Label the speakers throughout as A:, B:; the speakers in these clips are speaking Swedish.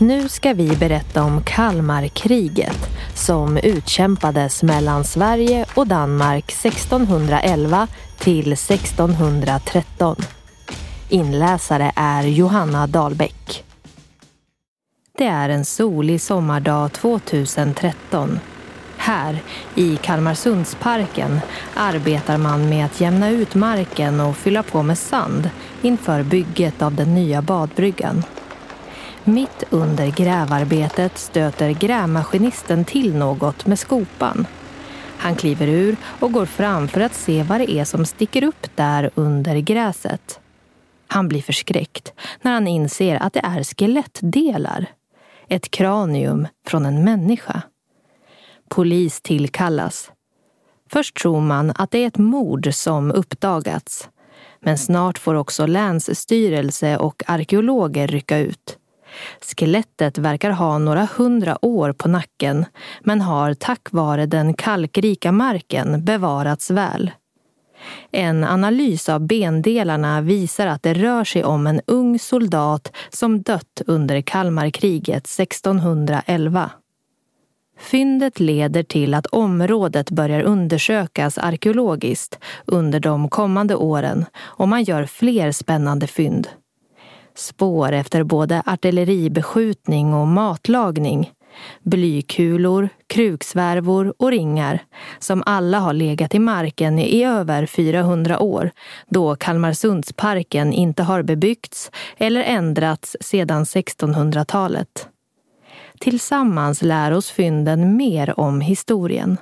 A: Nu ska vi berätta om Kalmarkriget som utkämpades mellan Sverige och Danmark 1611 till 1613. Inläsare är Johanna Dahlbäck. Det är en solig sommardag 2013. Här, i Kalmarsundsparken, arbetar man med att jämna ut marken och fylla på med sand inför bygget av den nya badbryggan. Mitt under grävarbetet stöter grävmaskinisten till något med skopan. Han kliver ur och går fram för att se vad det är som sticker upp där under gräset. Han blir förskräckt när han inser att det är skelettdelar. Ett kranium från en människa. Polis tillkallas. Först tror man att det är ett mord som uppdagats. Men snart får också länsstyrelse och arkeologer rycka ut. Skelettet verkar ha några hundra år på nacken men har tack vare den kalkrika marken bevarats väl. En analys av bendelarna visar att det rör sig om en ung soldat som dött under Kalmarkriget 1611. Fyndet leder till att området börjar undersökas arkeologiskt under de kommande åren och man gör fler spännande fynd. Spår efter både artilleribeskjutning och matlagning. Blykulor, kruksvärvor och ringar som alla har legat i marken i över 400 år då Kalmarsundsparken inte har bebyggts eller ändrats sedan 1600-talet. Tillsammans lär oss fynden mer om historien.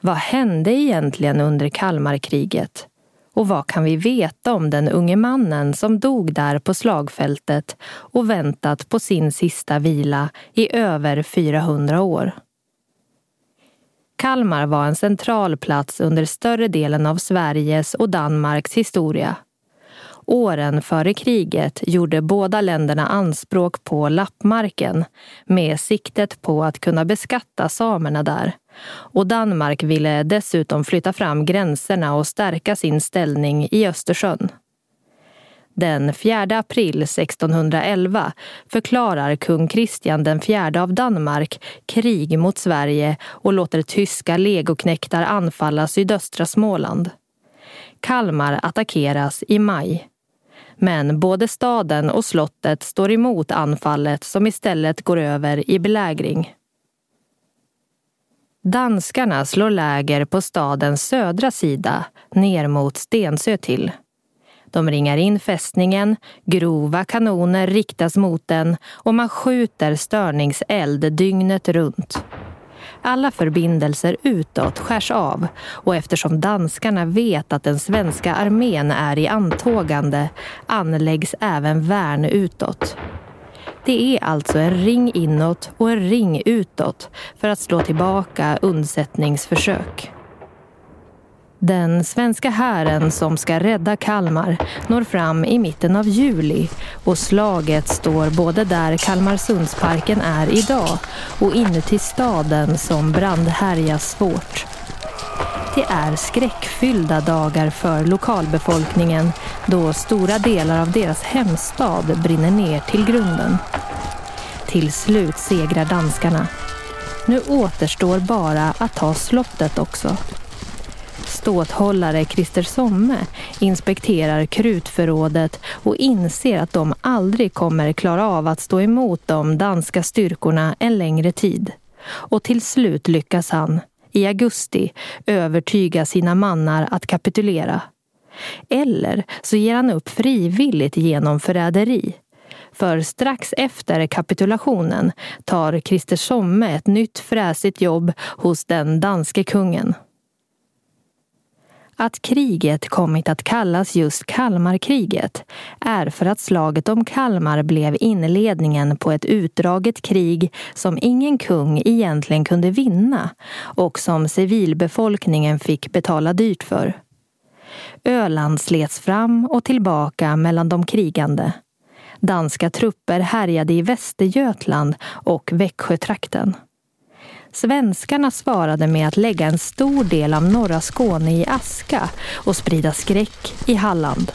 A: Vad hände egentligen under Kalmarkriget? Och vad kan vi veta om den unge mannen som dog där på slagfältet och väntat på sin sista vila i över 400 år? Kalmar var en central plats under större delen av Sveriges och Danmarks historia. Åren före kriget gjorde båda länderna anspråk på lappmarken med siktet på att kunna beskatta samerna där och Danmark ville dessutom flytta fram gränserna och stärka sin ställning i Östersjön. Den 4 april 1611 förklarar kung Kristian den fjärde av Danmark krig mot Sverige och låter tyska legoknektar anfalla sydöstra Småland. Kalmar attackeras i maj. Men både staden och slottet står emot anfallet som istället går över i belägring. Danskarna slår läger på stadens södra sida, ner mot Stensö till. De ringar in fästningen, grova kanoner riktas mot den och man skjuter störningseld dygnet runt. Alla förbindelser utåt skärs av och eftersom danskarna vet att den svenska armén är i antågande anläggs även värn utåt. Det är alltså en ring inåt och en ring utåt för att slå tillbaka undsättningsförsök. Den svenska hären som ska rädda Kalmar når fram i mitten av juli och slaget står både där Kalmarsundsparken är idag och inuti staden som brandhärjas svårt. Det är skräckfyllda dagar för lokalbefolkningen då stora delar av deras hemstad brinner ner till grunden. Till slut segrar danskarna. Nu återstår bara att ta slottet också. Ståthållare Christer Somme inspekterar krutförrådet och inser att de aldrig kommer klara av att stå emot de danska styrkorna en längre tid. Och till slut lyckas han, i augusti övertyga sina mannar att kapitulera. Eller så ger han upp frivilligt genom förräderi. För strax efter kapitulationen tar Christer Somme ett nytt fräsigt jobb hos den danske kungen. Att kriget kommit att kallas just Kalmarkriget är för att slaget om Kalmar blev inledningen på ett utdraget krig som ingen kung egentligen kunde vinna och som civilbefolkningen fick betala dyrt för. Öland slets fram och tillbaka mellan de krigande. Danska trupper härjade i Västergötland och Växjötrakten. Svenskarna svarade med att lägga en stor del av norra Skåne i aska och sprida skräck i Halland.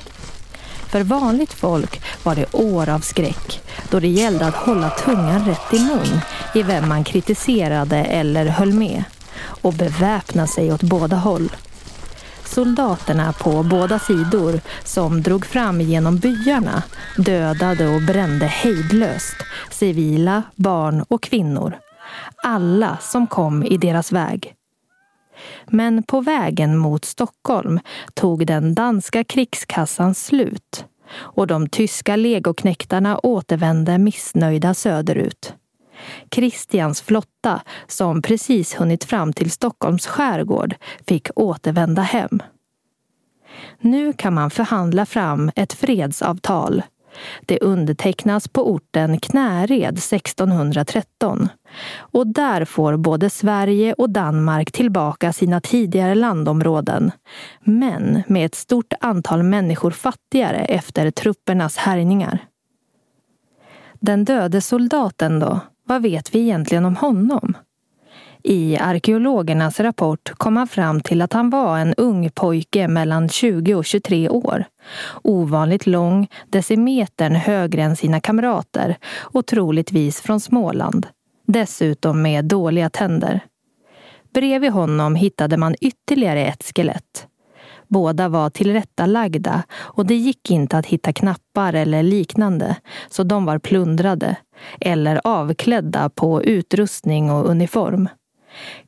A: För vanligt folk var det år av skräck då det gällde att hålla tungan rätt i mun i vem man kritiserade eller höll med och beväpna sig åt båda håll. Soldaterna på båda sidor som drog fram genom byarna dödade och brände hejdlöst civila, barn och kvinnor. Alla som kom i deras väg. Men på vägen mot Stockholm tog den danska krigskassan slut och de tyska legoknektarna återvände missnöjda söderut. Kristians flotta, som precis hunnit fram till Stockholms skärgård, fick återvända hem. Nu kan man förhandla fram ett fredsavtal. Det undertecknas på orten Knäred 1613. Och där får både Sverige och Danmark tillbaka sina tidigare landområden. Men med ett stort antal människor fattigare efter truppernas härjningar. Den döde soldaten då? Vad vet vi egentligen om honom? I arkeologernas rapport kom man fram till att han var en ung pojke mellan 20 och 23 år. Ovanligt lång, decimetern högre än sina kamrater och troligtvis från Småland. Dessutom med dåliga tänder. Bredvid honom hittade man ytterligare ett skelett. Båda var tillrättalagda och det gick inte att hitta knappar eller liknande, så de var plundrade eller avklädda på utrustning och uniform.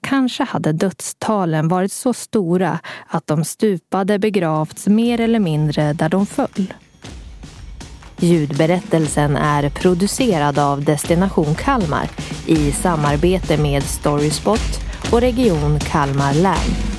A: Kanske hade dödstalen varit så stora att de stupade begravts mer eller mindre där de föll. Ljudberättelsen är producerad av Destination Kalmar i samarbete med Storyspot och Region Kalmar län.